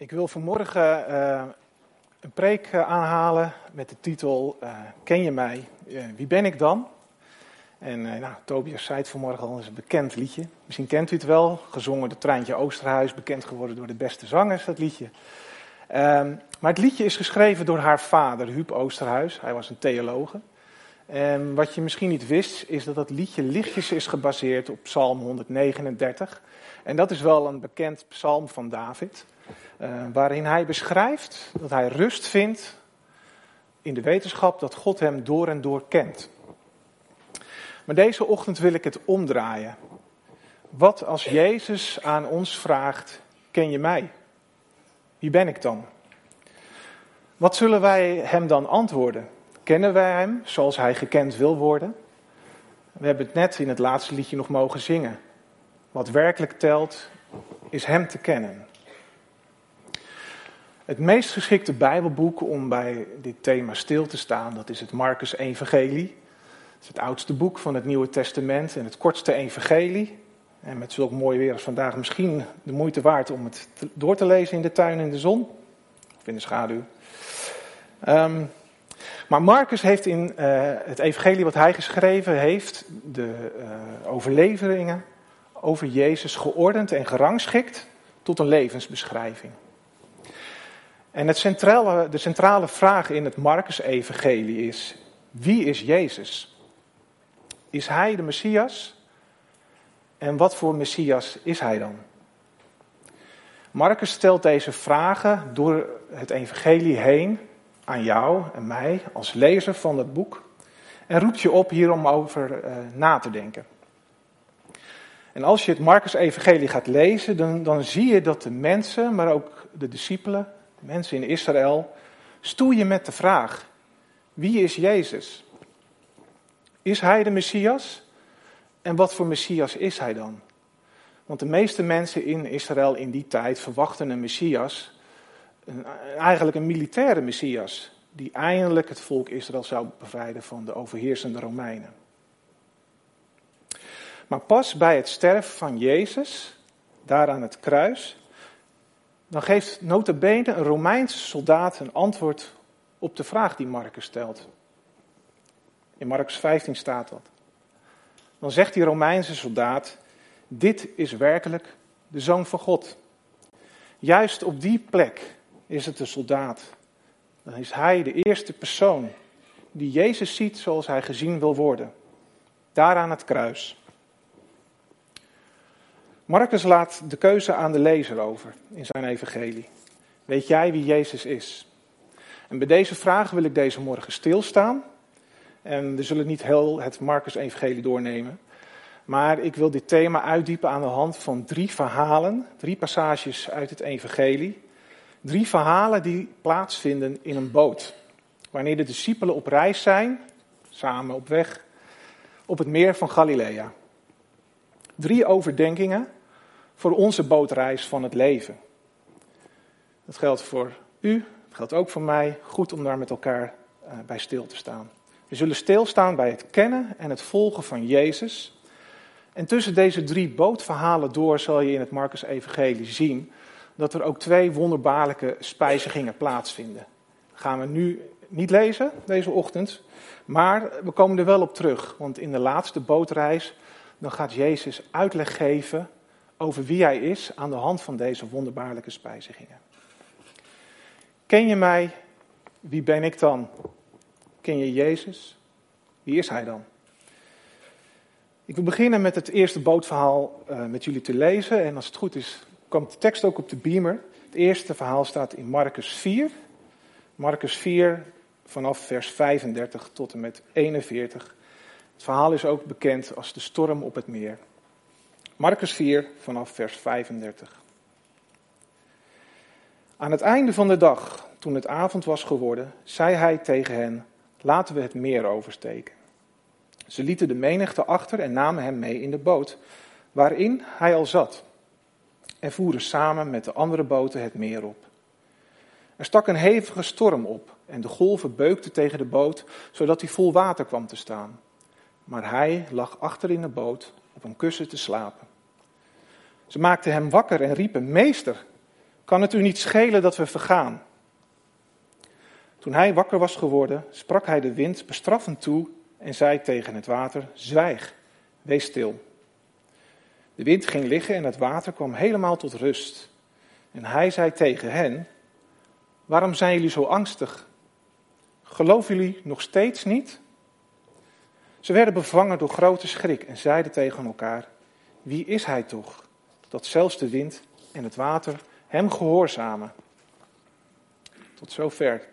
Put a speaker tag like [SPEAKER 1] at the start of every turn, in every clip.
[SPEAKER 1] Ik wil vanmorgen uh, een preek eh, aanhalen met de titel uh, Ken je mij? wie ben ik dan? En nou, Tobias zei het vanmorgen al, is een bekend liedje. Misschien kent u het wel, gezongen door Treintje Oosterhuis, bekend geworden door de beste zangers, dat liedje. Ehm, maar het liedje is geschreven door haar vader, Huub Oosterhuis. Hij was een theologe. En wat je misschien niet wist, is dat dat liedje lichtjes is gebaseerd op Psalm 139. En dat is wel een bekend psalm van David. Uh, waarin hij beschrijft dat hij rust vindt in de wetenschap dat God hem door en door kent. Maar deze ochtend wil ik het omdraaien. Wat als Jezus aan ons vraagt: Ken je mij? Wie ben ik dan? Wat zullen wij hem dan antwoorden? Kennen wij hem zoals hij gekend wil worden? We hebben het net in het laatste liedje nog mogen zingen. Wat werkelijk telt, is hem te kennen. Het meest geschikte Bijbelboek om bij dit thema stil te staan, dat is het Marcus Evangelie. Het is het oudste boek van het Nieuwe Testament en het kortste evangelie. En met zulk mooi weer als vandaag misschien de moeite waard om het door te lezen in de tuin in de zon. Of in de schaduw. Um, maar Marcus heeft in uh, het evangelie wat hij geschreven heeft, de uh, overleveringen over Jezus geordend en gerangschikt tot een levensbeschrijving. En het centrale, de centrale vraag in het Marcus-evangelie is, wie is Jezus? Is hij de Messias? En wat voor Messias is hij dan? Marcus stelt deze vragen door het evangelie heen aan jou en mij als lezer van het boek en roept je op hierom over uh, na te denken. En als je het Marcus-evangelie gaat lezen, dan, dan zie je dat de mensen, maar ook de discipelen, de mensen in Israël, stoeien met de vraag: wie is Jezus? Is hij de Messias? En wat voor Messias is hij dan? Want de meeste mensen in Israël in die tijd verwachten een Messias eigenlijk een militaire Messias, die eindelijk het volk Israël zou bevrijden van de overheersende Romeinen. Maar pas bij het sterven van Jezus, daar aan het kruis, dan geeft notabene een Romeinse soldaat een antwoord op de vraag die Marcus stelt. In Marcus 15 staat dat. Dan zegt die Romeinse soldaat, dit is werkelijk de Zoon van God. Juist op die plek is het de soldaat. Dan is hij de eerste persoon die Jezus ziet zoals hij gezien wil worden. Daar aan het kruis. Marcus laat de keuze aan de lezer over in zijn evangelie. Weet jij wie Jezus is? En bij deze vraag wil ik deze morgen stilstaan. En we zullen niet heel het Marcus-evangelie doornemen. Maar ik wil dit thema uitdiepen aan de hand van drie verhalen, drie passages uit het evangelie. Drie verhalen die plaatsvinden in een boot. Wanneer de discipelen op reis zijn, samen op weg, op het meer van Galilea. Drie overdenkingen voor onze bootreis van het leven. Dat geldt voor u, dat geldt ook voor mij. Goed om daar met elkaar uh, bij stil te staan. We zullen stilstaan bij het kennen en het volgen van Jezus. En tussen deze drie bootverhalen door zal je in het Marcus-evangelie zien dat er ook twee wonderbaarlijke spijzigingen plaatsvinden. Dat gaan we nu niet lezen deze ochtend, maar we komen er wel op terug. Want in de laatste bootreis dan gaat Jezus uitleg geven over wie hij is aan de hand van deze wonderbaarlijke spijzigingen. Ken je mij? Wie ben ik dan? Ken je Jezus? Wie is hij dan? Ik wil beginnen met het eerste bootverhaal uh, met jullie te lezen. En als het goed is, komt de tekst ook op de beamer. Het eerste verhaal staat in Marcus 4. Marcus 4 vanaf vers 35 tot en met 41. Het verhaal is ook bekend als de storm op het meer. Marcus 4 vanaf vers 35. Aan het einde van de dag, toen het avond was geworden, zei hij tegen hen: Laten we het meer oversteken. Ze lieten de menigte achter en namen hem mee in de boot, waarin hij al zat en voeren samen met de andere boten het meer op. Er stak een hevige storm op en de golven beukten tegen de boot, zodat hij vol water kwam te staan. Maar hij lag achter in de boot op een kussen te slapen. Ze maakten hem wakker en riepen: Meester, Kan het u niet schelen dat we vergaan? Toen hij wakker was geworden, sprak hij de wind bestraffend toe en zei tegen het water: Zwijg, wees stil. De wind ging liggen en het water kwam helemaal tot rust. En hij zei tegen hen: Waarom zijn jullie zo angstig? Geloven jullie nog steeds niet? Ze werden bevangen door grote schrik en zeiden tegen elkaar: Wie is hij toch, dat zelfs de wind en het water hem gehoorzamen? Tot zover.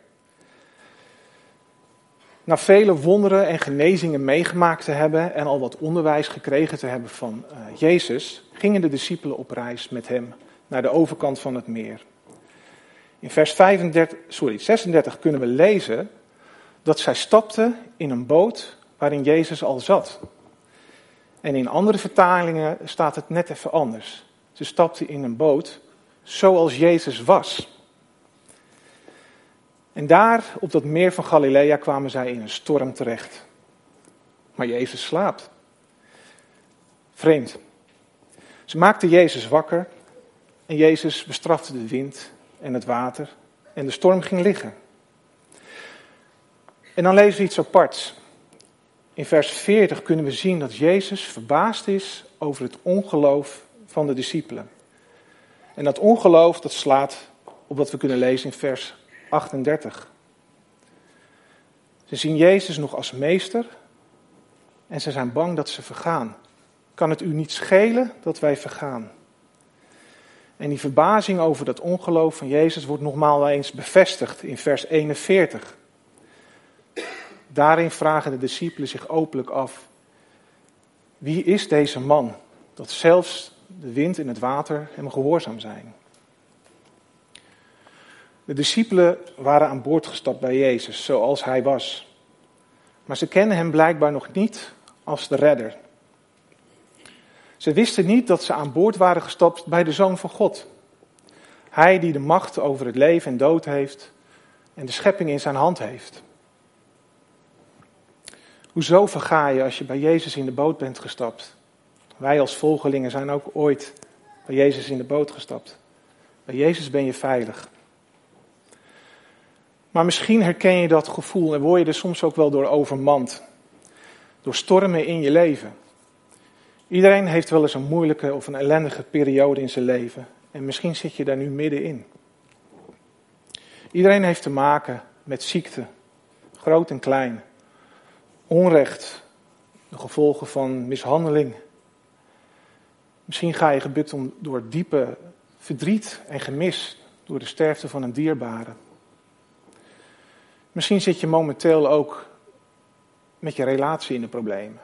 [SPEAKER 1] Na vele wonderen en genezingen meegemaakt te hebben en al wat onderwijs gekregen te hebben van uh, Jezus, gingen de discipelen op reis met hem naar de overkant van het meer. In vers 35, sorry, 36 kunnen we lezen dat zij stapten in een boot waarin Jezus al zat. En in andere vertalingen staat het net even anders. Ze stapten in een boot zoals Jezus was. En daar, op dat meer van Galilea, kwamen zij in een storm terecht. Maar Jezus slaapt. Vreemd. Ze maakten Jezus wakker en Jezus bestrafte de wind en het water en de storm ging liggen. En dan lezen we iets aparts. In vers 40 kunnen we zien dat Jezus verbaasd is over het ongeloof van de discipelen. En dat ongeloof dat slaat op wat we kunnen lezen in vers 38. Ze zien Jezus nog als meester en ze zijn bang dat ze vergaan. Kan het u niet schelen dat wij vergaan? En die verbazing over dat ongeloof van Jezus wordt nogmaals eens bevestigd in vers 41. Daarin vragen de discipelen zich openlijk af: wie is deze man dat zelfs de wind en het water hem gehoorzaam zijn? De discipelen waren aan boord gestapt bij Jezus, zoals hij was. Maar ze kennen hem blijkbaar nog niet als de redder. Ze wisten niet dat ze aan boord waren gestapt bij de Zoon van God. Hij die de macht over het leven en dood heeft en de schepping in zijn hand heeft. Hoezo verga je als je bij Jezus in de boot bent gestapt? Wij als volgelingen zijn ook ooit bij Jezus in de boot gestapt. Bij Jezus ben je veilig. Maar misschien herken je dat gevoel en word je er soms ook wel door overmand. Door stormen in je leven. Iedereen heeft wel eens een moeilijke of een ellendige periode in zijn leven. En misschien zit je daar nu middenin. Iedereen heeft te maken met ziekte, groot en klein. Onrecht, de gevolgen van mishandeling. Misschien ga je gebukt om, door diepe verdriet en gemis door de sterfte van een dierbare. Misschien zit je momenteel ook met je relatie in de problemen.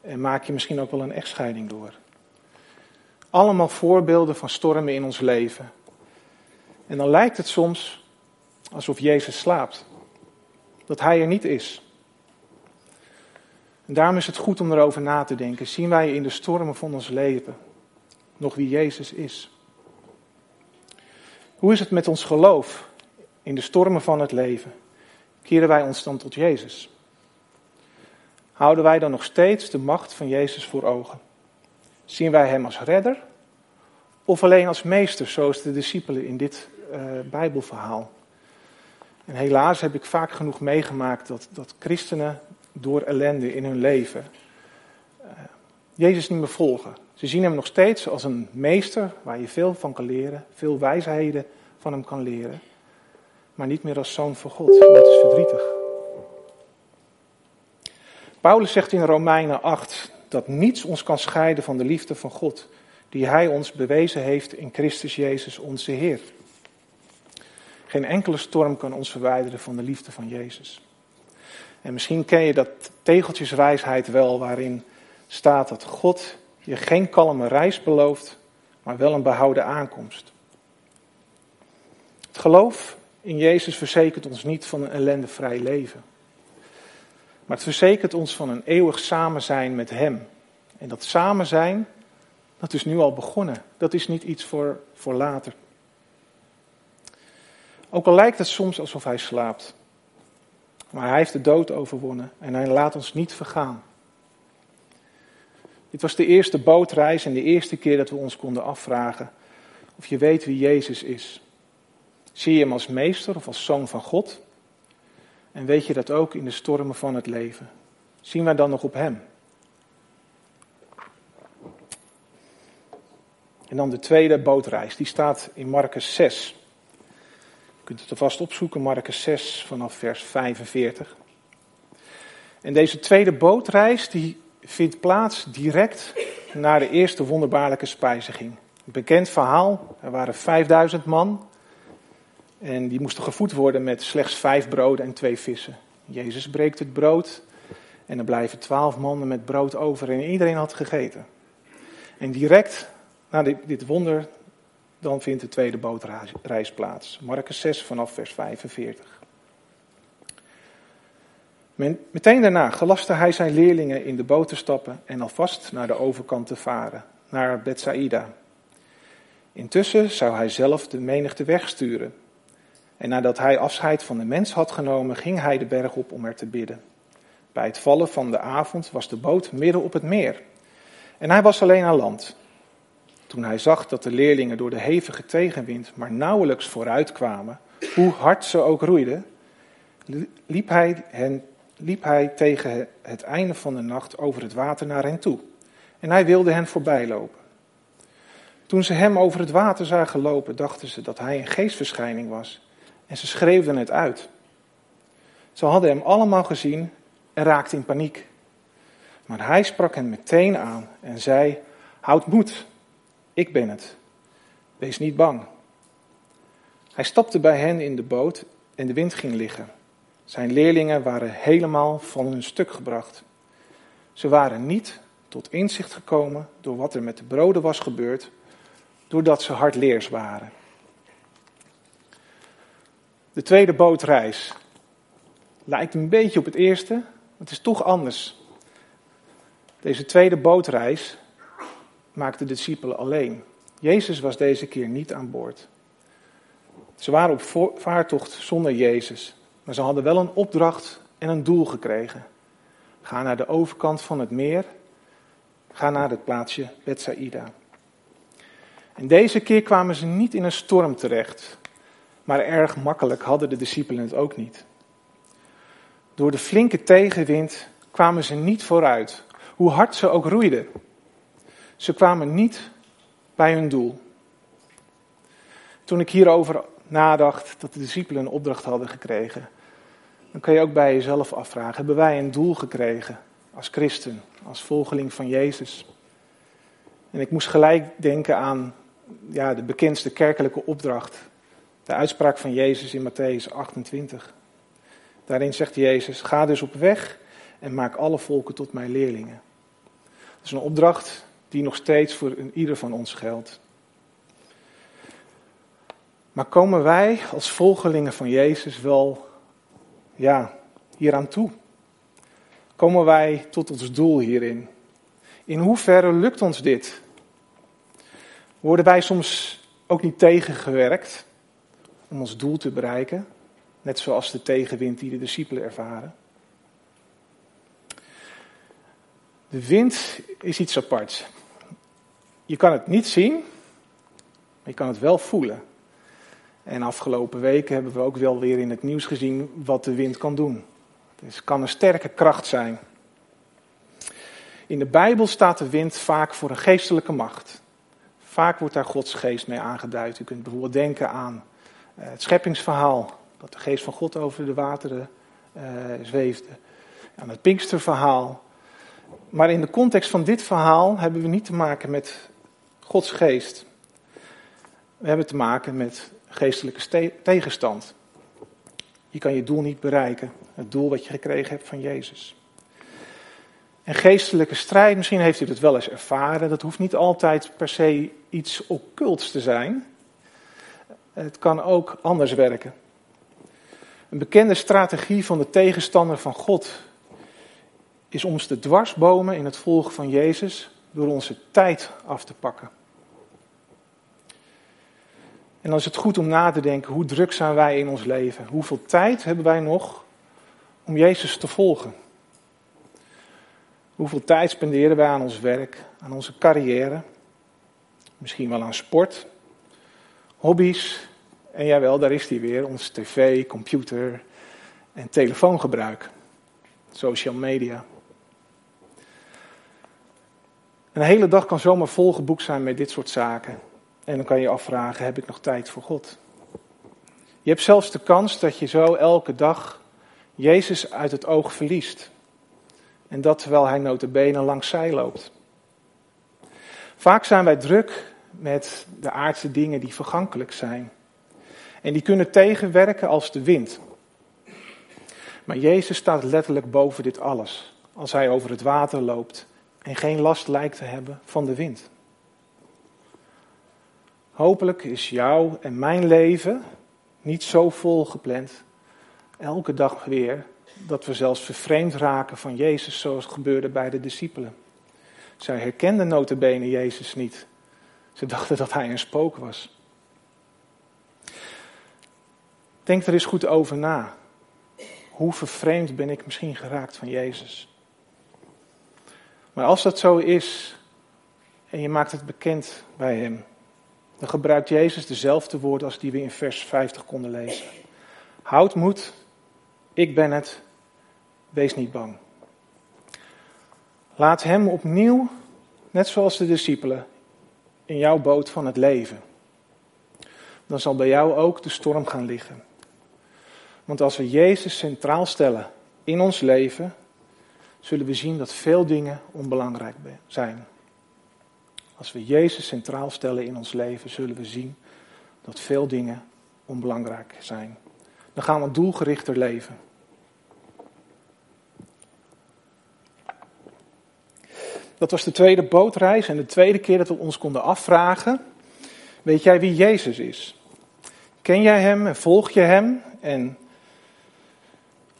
[SPEAKER 1] En maak je misschien ook wel een echtscheiding door. Allemaal voorbeelden van stormen in ons leven. En dan lijkt het soms alsof Jezus slaapt. Dat Hij er niet is. En daarom is het goed om erover na te denken. Zien wij in de stormen van ons leven nog wie Jezus is? Hoe is het met ons geloof in de stormen van het leven? Keren wij ons dan tot Jezus? Houden wij dan nog steeds de macht van Jezus voor ogen? Zien wij Hem als redder of alleen als meester, zoals de discipelen in dit uh, Bijbelverhaal? En helaas heb ik vaak genoeg meegemaakt dat, dat christenen door ellende in hun leven uh, Jezus niet meer volgen. Ze zien Hem nog steeds als een meester waar je veel van kan leren, veel wijsheden van Hem kan leren, maar niet meer als zoon van God. Dat is verdrietig. Paulus zegt in Romeinen 8 dat niets ons kan scheiden van de liefde van God, die Hij ons bewezen heeft in Christus Jezus onze Heer. Geen enkele storm kan ons verwijderen van de liefde van Jezus. En misschien ken je dat tegeltjeswijsheid wel, waarin staat dat God je geen kalme reis belooft, maar wel een behouden aankomst. Het geloof in Jezus verzekert ons niet van een ellendevrij leven. Maar het verzekert ons van een eeuwig samen zijn met Hem. En dat samen zijn, dat is nu al begonnen. Dat is niet iets voor, voor later. Ook al lijkt het soms alsof Hij slaapt. Maar Hij heeft de dood overwonnen en Hij laat ons niet vergaan. Dit was de eerste bootreis en de eerste keer dat we ons konden afvragen of je weet wie Jezus is. Zie je hem als meester of als zoon van God? En weet je dat ook in de stormen van het leven? Zien wij dan nog op hem? En dan de tweede bootreis, die staat in Marcus 6. Je kunt het vast opzoeken, Marcus 6 vanaf vers 45. En deze tweede bootreis die vindt plaats direct na de eerste wonderbaarlijke spijziging. Een bekend verhaal, er waren 5000 man en die moesten gevoed worden met slechts vijf broden en twee vissen. Jezus breekt het brood en er blijven twaalf mannen met brood over en iedereen had gegeten. En direct na dit, wonder, dan vindt de tweede bootreis plaats. Marcus 6 vanaf vers 45. Meteen daarna gelastte hij zijn leerlingen in de boot te stappen en alvast naar de overkant te varen, naar Bethsaida. Intussen zou hij zelf de menigte wegsturen. En nadat hij afscheid van de mens had genomen, ging hij de berg op om er te bidden. Bij het vallen van de avond was de boot midden op het meer. En hij was alleen aan land. Toen hij zag dat de leerlingen door de hevige tegenwind maar nauwelijks vooruit kwamen, hoe hard ze ook roeiden, liep hij, hen, liep hij tegen het einde van de nacht over het water naar hen toe. En hij wilde hen voorbij lopen. Toen ze hem over het water zagen lopen, dachten ze dat hij een geestverschijning was. En ze schreeuwden het uit. Ze hadden hem allemaal gezien en raakten in paniek. Maar hij sprak hen meteen aan en zei: Houd moed, ik ben het. Wees niet bang. Hij stapte bij hen in de boot en de wind ging liggen. Zijn leerlingen waren helemaal van hun stuk gebracht. Ze waren niet tot inzicht gekomen door wat er met de broden was gebeurd, doordat ze hardleers waren. De tweede bootreis lijkt een beetje op het eerste, maar het is toch anders. Deze tweede bootreis maakte de discipelen alleen. Jezus was deze keer niet aan boord. Ze waren op vaartocht zonder Jezus, maar ze hadden wel een opdracht en een doel gekregen. Ga naar de overkant van het meer, ga naar het plaatsje Bethsaida. En deze keer kwamen ze niet in een storm terecht, maar erg makkelijk hadden de discipelen het ook niet. Door de flinke tegenwind kwamen ze niet vooruit, hoe hard ze ook roeiden. Ze kwamen niet bij hun doel. Toen ik hierover nadacht dat de discipelen een opdracht hadden gekregen, dan kan je ook bij jezelf afvragen: hebben wij een doel gekregen als christen, als volgeling van Jezus? En ik moest gelijk denken aan ja, de bekendste kerkelijke opdracht, de uitspraak van Jezus in Matthäus 28. Daarin zegt Jezus: Ga dus op weg en maak alle volken tot mijn leerlingen. Dat is een opdracht die nog steeds voor ieder van ons geldt. Maar komen wij als volgelingen van Jezus wel ja, hieraan toe? Komen wij tot ons doel hierin? In hoeverre lukt ons dit? Worden wij soms ook niet tegengewerkt om ons doel te bereiken? Net zoals de tegenwind die de discipelen ervaren. De wind is iets aparts. Je kan het niet zien, maar je kan het wel voelen. En afgelopen weken hebben we ook wel weer in het nieuws gezien wat de wind kan doen. Dus het kan een sterke kracht zijn. In de Bijbel staat de wind vaak voor een geestelijke macht. Vaak wordt daar Gods geest mee aangeduid. U kunt bijvoorbeeld denken aan het scheppingsverhaal, dat de geest van God over de wateren uh, zweefde. Aan het Pinksterverhaal. Maar in de context van dit verhaal hebben we niet te maken met Gods geest. We hebben te maken met geestelijke tegenstand. Je kan je doel niet bereiken, het doel wat je gekregen hebt van Jezus. En geestelijke strijd, misschien heeft u het wel eens ervaren, dat hoeft niet altijd per se iets occults te zijn. Het kan ook anders werken. Een bekende strategie van de tegenstander van God is om te dwarsbomen in het volgen van Jezus door onze tijd af te pakken. En dan is het goed om na te denken, hoe druk zijn wij in ons leven? Hoeveel tijd hebben wij nog om Jezus te volgen? Hoeveel tijd spenderen wij aan ons werk, aan onze carrière? Misschien wel aan sport, hobby's. En jawel, daar is die weer, ons tv, computer en telefoongebruik. Social media. Een hele dag kan zomaar volgeboekt zijn met dit soort zaken. En dan kan je afvragen, heb ik nog tijd voor God? Je hebt zelfs de kans dat je zo elke dag Jezus uit het oog verliest. En dat terwijl hij notabene langs zij loopt. Vaak zijn wij druk met de aardse dingen die vergankelijk zijn. En die kunnen tegenwerken als de wind. Maar Jezus staat letterlijk boven dit alles. Als hij over het water loopt en geen last lijkt te hebben van de wind. Hopelijk is jouw en mijn leven niet zo vol gepland, elke dag weer, dat we zelfs vervreemd raken van Jezus zoals gebeurde bij de discipelen. Zij herkenden notabene Jezus niet. Ze dachten dat hij een spook was. Denk er eens goed over na. Hoe vervreemd ben ik misschien geraakt van Jezus? Maar als dat zo is en je maakt het bekend bij Hem, dan gebruikt Jezus dezelfde woorden als die we in vers 50 konden lezen. Houd moed, ik ben het, wees niet bang. Laat Hem opnieuw, net zoals de discipelen, in jouw boot van het leven. Dan zal bij jou ook de storm gaan liggen. Want als we Jezus centraal stellen in ons leven, zullen we zien dat veel dingen onbelangrijk zijn. Als we Jezus centraal stellen in ons leven, zullen we zien dat veel dingen onbelangrijk zijn. Dan gaan we doelgerichter leven. Dat was de tweede bootreis en de tweede keer dat we ons konden afvragen: Weet jij wie Jezus is? Ken jij Hem en volg je Hem? En,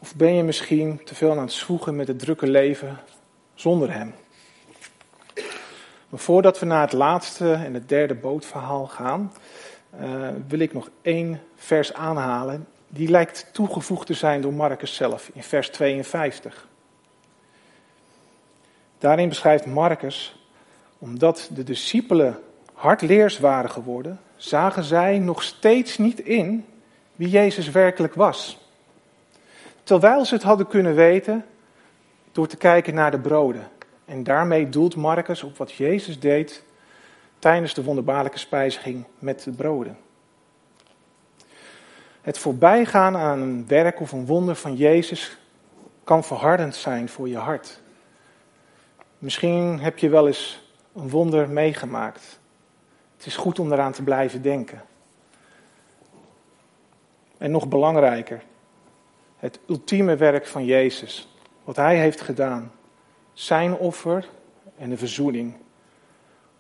[SPEAKER 1] of ben je misschien te veel aan het zwoegen met het drukke leven zonder Hem? Maar voordat we naar het laatste en het derde bootverhaal gaan, uh, wil ik nog één vers aanhalen. Die lijkt toegevoegd te zijn door Marcus zelf in vers 52. Daarin beschrijft Marcus, omdat de discipelen hardleers waren geworden, zagen zij nog steeds niet in wie Jezus werkelijk was. Terwijl ze het hadden kunnen weten door te kijken naar de broden. En daarmee doelt Marcus op wat Jezus deed tijdens de wonderbaarlijke spijziging met de broden. Het voorbijgaan aan een werk of een wonder van Jezus kan verhardend zijn voor je hart. Misschien heb je wel eens een wonder meegemaakt. Het is goed om eraan te blijven denken. En nog belangrijker, het ultieme werk van Jezus, wat Hij heeft gedaan, zijn offer en de verzoening.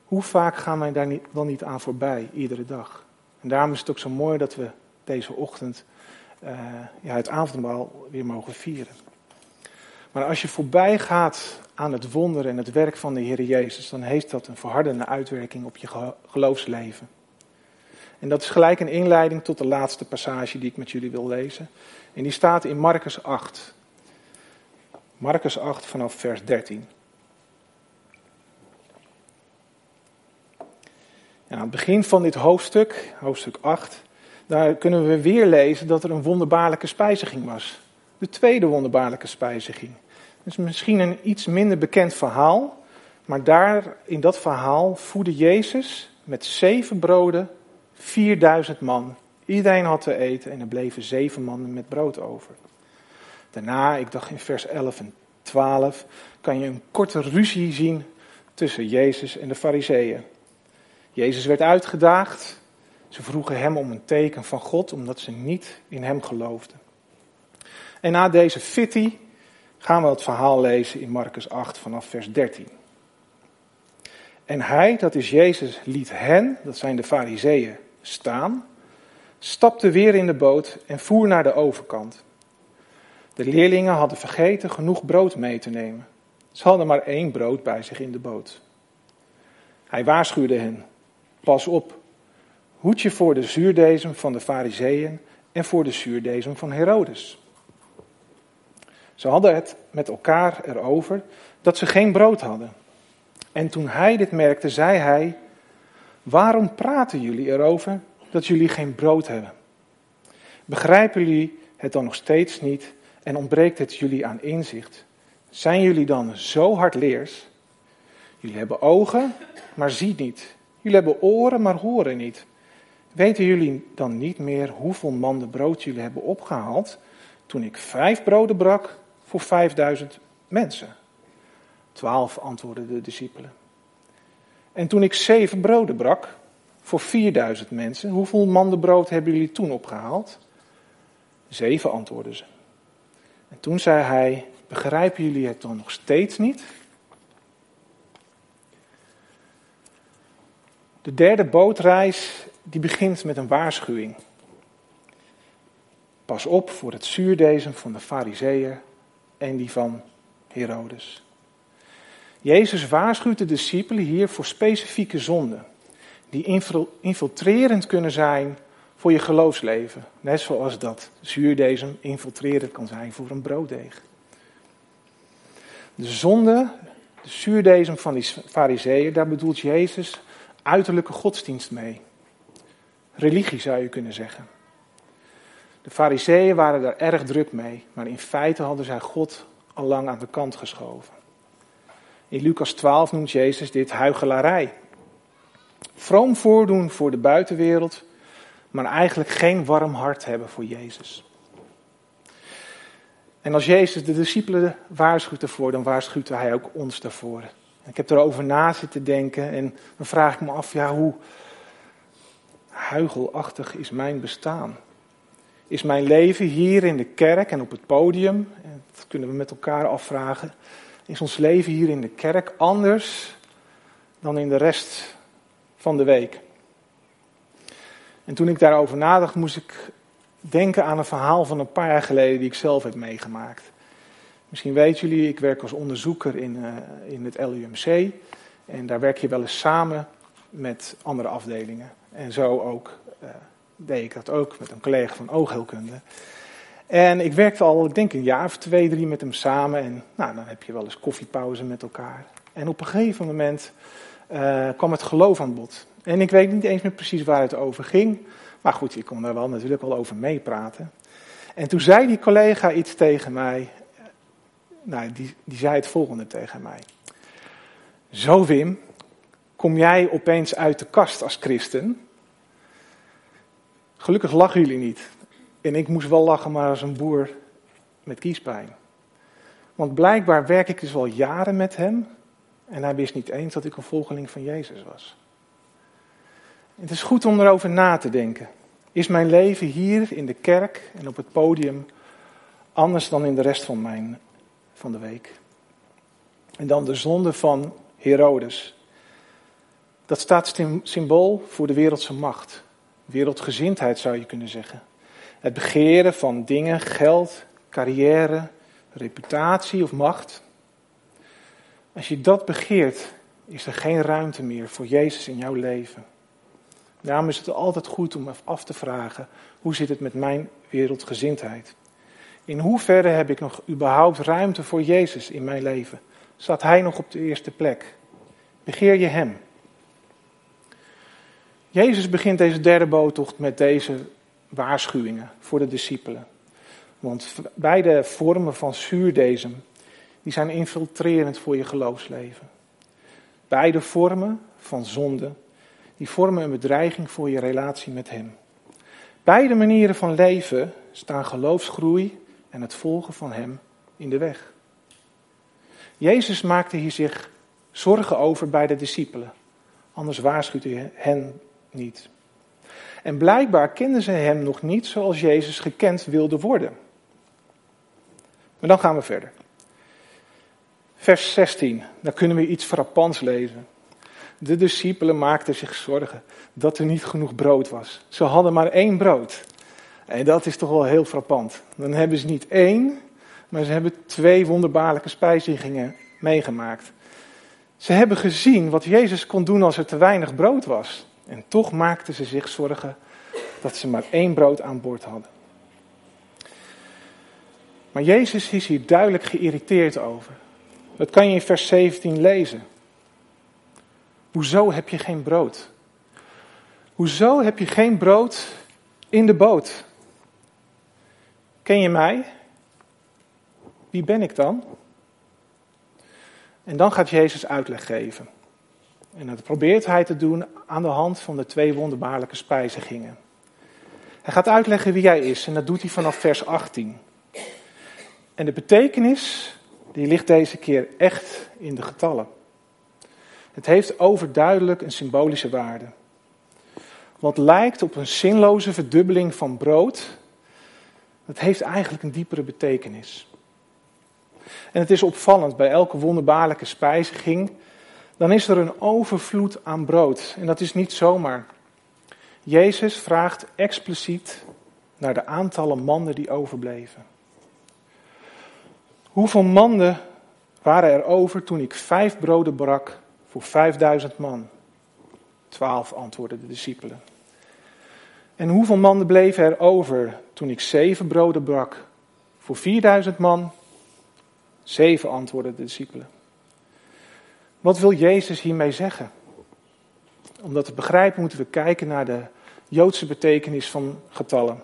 [SPEAKER 1] Hoe vaak gaan wij daar wel niet aan voorbij, iedere dag? En daarom is het ook zo mooi dat we deze ochtend uh, ja, het avondmaal weer mogen vieren. Maar als je voorbij gaat aan het wonder en het werk van de Heer Jezus, dan heeft dat een verhardende uitwerking op je geloofsleven. En dat is gelijk een inleiding tot de laatste passage die ik met jullie wil lezen. En die staat in Marcus 8. Marcus 8 vanaf vers 13. Ja, aan het begin van dit hoofdstuk, hoofdstuk 8, daar kunnen we weer lezen dat er een wonderbaarlijke spijziging was. De tweede wonderbaarlijke spijziging. Het is misschien een iets minder bekend verhaal, maar daar in dat verhaal voedde Jezus met zeven broden 4000 man. Iedereen had te eten en er bleven zeven mannen met brood over. Daarna, ik dacht in vers 11 en 12, kan je een korte ruzie zien tussen Jezus en de Fariseeën. Jezus werd uitgedaagd. Ze vroegen hem om een teken van God, omdat ze niet in hem geloofden. En na deze fitty gaan we het verhaal lezen in Marcus 8 vanaf vers 13. En hij, dat is Jezus, liet hen, dat zijn de Fariseeën, staan, stapte weer in de boot en voer naar de overkant. De leerlingen hadden vergeten genoeg brood mee te nemen. Ze hadden maar één brood bij zich in de boot. Hij waarschuwde hen: Pas op, hoed je voor de zuurdezem van de Fariseeën en voor de zuurdezem van Herodes. Ze hadden het met elkaar erover dat ze geen brood hadden. En toen hij dit merkte, zei hij: Waarom praten jullie erover dat jullie geen brood hebben? Begrijpen jullie het dan nog steeds niet en ontbreekt het jullie aan inzicht? Zijn jullie dan zo hardleers? Jullie hebben ogen, maar zien niet. Jullie hebben oren, maar horen niet. Weten jullie dan niet meer hoeveel manden brood jullie hebben opgehaald toen ik vijf broden brak voor vijfduizend mensen? Twaalf antwoordden de discipelen. En toen ik zeven broden brak voor vierduizend mensen, hoeveel manden brood hebben jullie toen opgehaald? Zeven antwoordden ze. En toen zei hij, begrijpen jullie het dan nog steeds niet? De derde bootreis die begint met een waarschuwing. Pas op voor het zuurdezen van de fariseeën en die van Herodes. Jezus waarschuwt de discipelen hier voor specifieke zonden, die infiltrerend kunnen zijn voor je geloofsleven. Net zoals dat zuurdezen infiltrerend kan zijn voor een brooddeeg. De zonde, de zuurdezen van die fariseeën, daar bedoelt Jezus uiterlijke godsdienst mee. Religie zou je kunnen zeggen. De fariseeën waren daar erg druk mee, maar in feite hadden zij God al lang aan de kant geschoven. In Lucas 12 noemt Jezus dit huigelarij. Vroom voordoen voor de buitenwereld, maar eigenlijk geen warm hart hebben voor Jezus. En als Jezus de discipelen waarschuwt ervoor, dan waarschuwt hij ook ons daarvoor. Ik heb erover na zitten denken en dan vraag ik me af, ja, hoe huigelachtig is mijn bestaan? Is mijn leven hier in de kerk en op het podium, dat kunnen we met elkaar afvragen, is ons leven hier in de kerk anders dan in de rest van de week? En toen ik daarover nadacht, moest ik denken aan een verhaal van een paar jaar geleden die ik zelf heb meegemaakt. Misschien weten jullie, ik werk als onderzoeker in, uh, in het LUMC. En daar werk je wel eens samen met andere afdelingen. En zo ook uh, deed ik dat ook met een collega van oogheelkunde. En ik werkte al, ik denk een jaar of twee, drie met hem samen. En nou, dan heb je wel eens koffiepauze met elkaar. En op een gegeven moment uh, kwam het geloof aan bod. En ik weet niet eens meer precies waar het over ging. Maar goed, ik kon daar wel natuurlijk wel over meepraten. En toen zei die collega iets tegen mij nou, die, die zei het volgende tegen mij. Zo Wim, kom jij opeens uit de kast als christen? Gelukkig lachen jullie niet. En ik moest wel lachen, maar als een boer met kiespijn. Want blijkbaar werk ik dus al jaren met hem. En hij wist niet eens dat ik een volgeling van Jezus was. Het is goed om erover na te denken. Is mijn leven hier in de kerk en op het podium anders dan in de rest van mijn van de week. En dan de zonde van Herodes. Dat staat symbool voor de wereldse macht. Wereldgezindheid zou je kunnen zeggen. Het begeren van dingen, geld, carrière, reputatie of macht. Als je dat begeert, is er geen ruimte meer voor Jezus in jouw leven. Daarom is het altijd goed om af te vragen: hoe zit het met mijn wereldgezindheid? In hoeverre heb ik nog überhaupt ruimte voor Jezus in mijn leven? Staat Hij nog op de eerste plek? Begeer je Hem? Jezus begint deze derde boottocht met deze waarschuwingen voor de discipelen. Want beide vormen van zuurdezem, die zijn infiltrerend voor je geloofsleven. Beide vormen van zonde, die vormen een bedreiging voor je relatie met Hem. Beide manieren van leven staan geloofsgroei en het volgen van Hem in de weg. Jezus maakte hier zich zorgen over bij de discipelen, anders waarschuwde hij hen niet. En blijkbaar kenden ze Hem nog niet zoals Jezus gekend wilde worden. Maar dan gaan we verder. Vers 16, daar kunnen we iets frappants lezen. De discipelen maakten zich zorgen dat er niet genoeg brood was. Ze hadden maar één brood. En dat is toch wel heel frappant. Dan hebben ze niet één, maar ze hebben twee wonderbaarlijke spijzigingen meegemaakt. Ze hebben gezien wat Jezus kon doen als er te weinig brood was. En toch maakten ze zich zorgen dat ze maar één brood aan boord hadden. Maar Jezus is hier duidelijk geïrriteerd over. Dat kan je in vers 17 lezen. Hoezo heb je geen brood? Hoezo heb je geen brood in de boot? Ken je mij? Wie ben ik dan? En dan gaat Jezus uitleg geven. En dat probeert hij te doen aan de hand van de twee wonderbaarlijke spijzigingen. Hij gaat uitleggen wie hij is en dat doet hij vanaf vers 18. En de betekenis, die ligt deze keer echt in de getallen. Het heeft overduidelijk een symbolische waarde. Wat lijkt op een zinloze verdubbeling van brood, dat heeft eigenlijk een diepere betekenis. En het is opvallend, bij elke wonderbaarlijke spijziging, dan is er een overvloed aan brood. En dat is niet zomaar. Jezus vraagt expliciet naar de aantallen mannen die overbleven. Hoeveel mannen waren er over toen ik vijf broden brak voor vijfduizend man? Twaalf antwoordden de discipelen. En hoeveel mannen bleven er over toen ik zeven broden brak voor vierduizend man? Zeven antwoordden de discipelen. Wat wil Jezus hiermee zeggen? Om dat te begrijpen moeten we kijken naar de Joodse betekenis van getallen.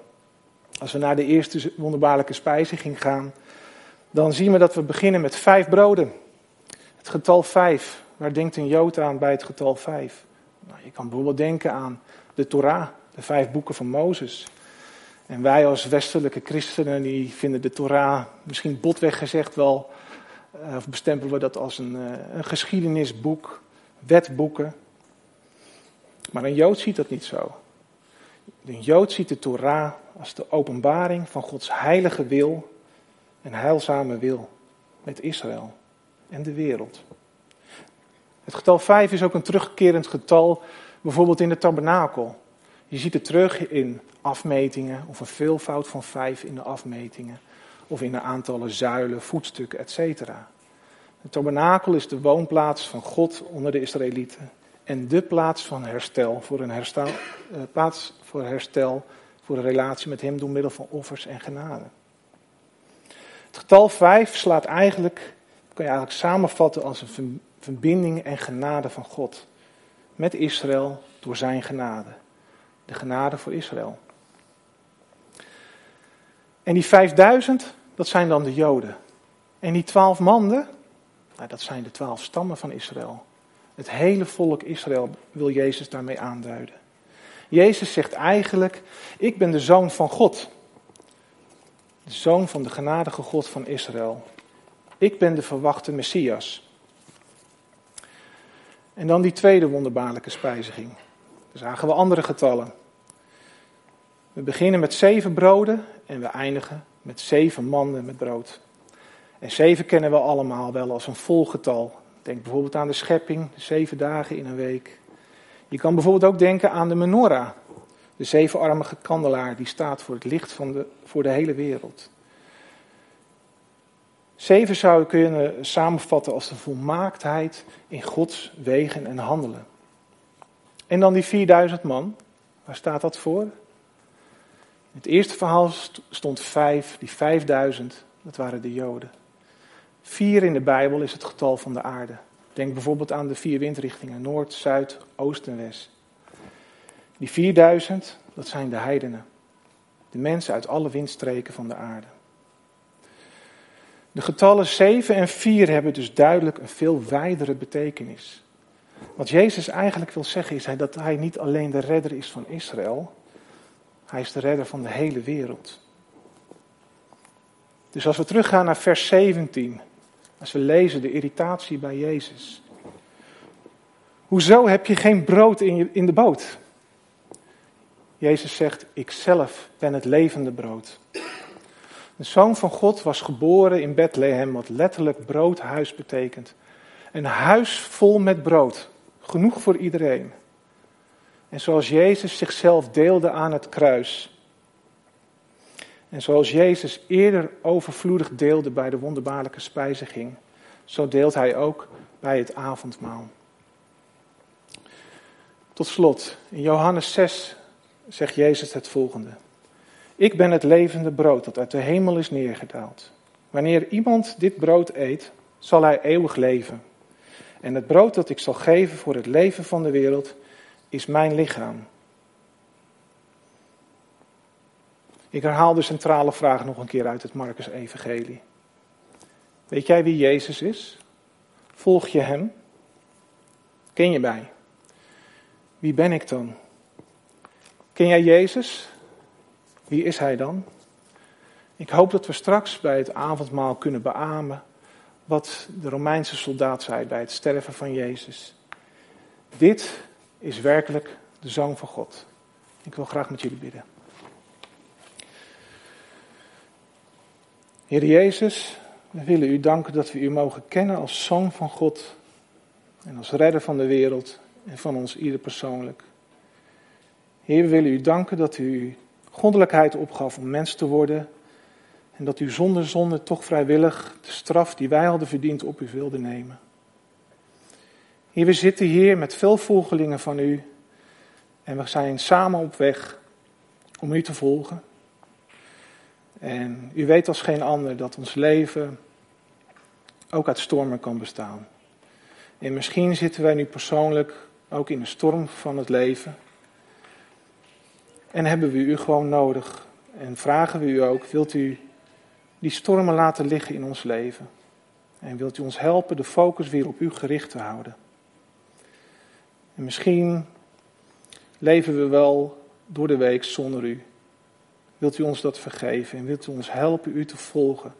[SPEAKER 1] Als we naar de eerste wonderbaarlijke spijziging gaan, dan zien we dat we beginnen met vijf broden. Het getal vijf, waar denkt een Jood aan bij het getal vijf? Nou, je kan bijvoorbeeld denken aan de Torah, de vijf boeken van Mozes. En wij als westelijke christenen die vinden de Torah misschien botweg gezegd wel, eh, of bestempelen we dat als een, eh, een geschiedenisboek, wetboeken. Maar een Jood ziet dat niet zo. Een Jood ziet de Torah als de openbaring van Gods heilige wil en heilzame wil met Israël en de wereld. Het getal 5 is ook een terugkerend getal, bijvoorbeeld in de tabernakel. Je ziet het terug in afmetingen of een veelvoud van 5 in de afmetingen. Of in de aantallen zuilen, voetstukken, etc. De tabernakel is de woonplaats van God onder de Israëlieten. En de plaats van herstel, voor een herstel, eh, plaats voor herstel, voor een relatie met Hem door middel van offers en genade. Het getal 5 slaat eigenlijk, kan je eigenlijk samenvatten als een verbinding en genade van God. Met Israël door zijn genade. De genade voor Israël. En die 5000, dat zijn dan de Joden. En die twaalf mannen, nou, dat zijn de twaalf stammen van Israël. Het hele volk Israël wil Jezus daarmee aanduiden. Jezus zegt eigenlijk, ik ben de zoon van God. De zoon van de genadige God van Israël. Ik ben de verwachte Messias. En dan die tweede wonderbaarlijke spijziging. Dan zagen we andere getallen. We beginnen met zeven broden en we eindigen met zeven manden met brood. En zeven kennen we allemaal wel als een volgetal. Denk bijvoorbeeld aan de schepping, zeven dagen in een week. Je kan bijvoorbeeld ook denken aan de menorah, de zevenarmige kandelaar die staat voor het licht van de, voor de hele wereld. Zeven zou je kunnen samenvatten als de volmaaktheid in Gods wegen en handelen. En dan die 4000 man, waar staat dat voor? In het eerste verhaal stond vijf, die 5000, dat waren de Joden. Vier in de Bijbel is het getal van de aarde. Denk bijvoorbeeld aan de vier windrichtingen, noord, zuid, oost en west. Die 4000, dat zijn de heidenen. De mensen uit alle windstreken van de aarde. De getallen 7 en 4 hebben dus duidelijk een veel wijdere betekenis. Wat Jezus eigenlijk wil zeggen is dat hij niet alleen de redder is van Israël, hij is de redder van de hele wereld. Dus als we teruggaan naar vers 17, als we lezen de irritatie bij Jezus. Hoezo heb je geen brood in, je, in de boot? Jezus zegt, ik zelf ben het levende brood. De zoon van God was geboren in Bethlehem, wat letterlijk broodhuis betekent. Een huis vol met brood, genoeg voor iedereen. En zoals Jezus zichzelf deelde aan het kruis. En zoals Jezus eerder overvloedig deelde bij de wonderbaarlijke spijziging, zo deelt hij ook bij het avondmaal. Tot slot, in Johannes 6 zegt Jezus het volgende. Ik ben het levende brood dat uit de hemel is neergedaald. Wanneer iemand dit brood eet, zal hij eeuwig leven. En het brood dat ik zal geven voor het leven van de wereld is mijn lichaam. Ik herhaal de centrale vraag nog een keer uit het Marcus-evangelie. Weet jij wie Jezus is? Volg je hem? Ken je mij? Wie ben ik dan? Ken jij Jezus? Wie is Hij dan? Ik hoop dat we straks bij het avondmaal kunnen beamen wat de Romeinse soldaat zei bij het sterven van Jezus. Dit is werkelijk de Zoon van God. Ik wil graag met jullie bidden. Heer Jezus, we willen u danken dat we u mogen kennen als Zoon van God en als redder van de wereld en van ons ieder persoonlijk. Heer, we willen u danken dat u goddelijkheid opgaf om mens te worden en dat u zonder zonde toch vrijwillig de straf die wij hadden verdiend op u wilde nemen. Heer, we zitten hier met veel volgelingen van u en we zijn samen op weg om u te volgen. En u weet als geen ander dat ons leven ook uit stormen kan bestaan. En misschien zitten wij nu persoonlijk ook in de storm van het leven. En hebben we u gewoon nodig. En vragen we u ook, wilt u die stormen laten liggen in ons leven? En wilt u ons helpen de focus weer op u gericht te houden? En misschien leven we wel door de week zonder u. Wilt u ons dat vergeven en wilt u ons helpen u te volgen,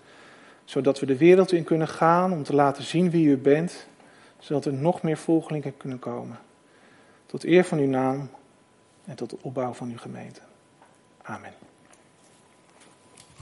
[SPEAKER 1] zodat we de wereld in kunnen gaan om te laten zien wie u bent, zodat er nog meer volgelingen kunnen komen. Tot eer van uw naam en tot de opbouw van uw gemeente. Amen.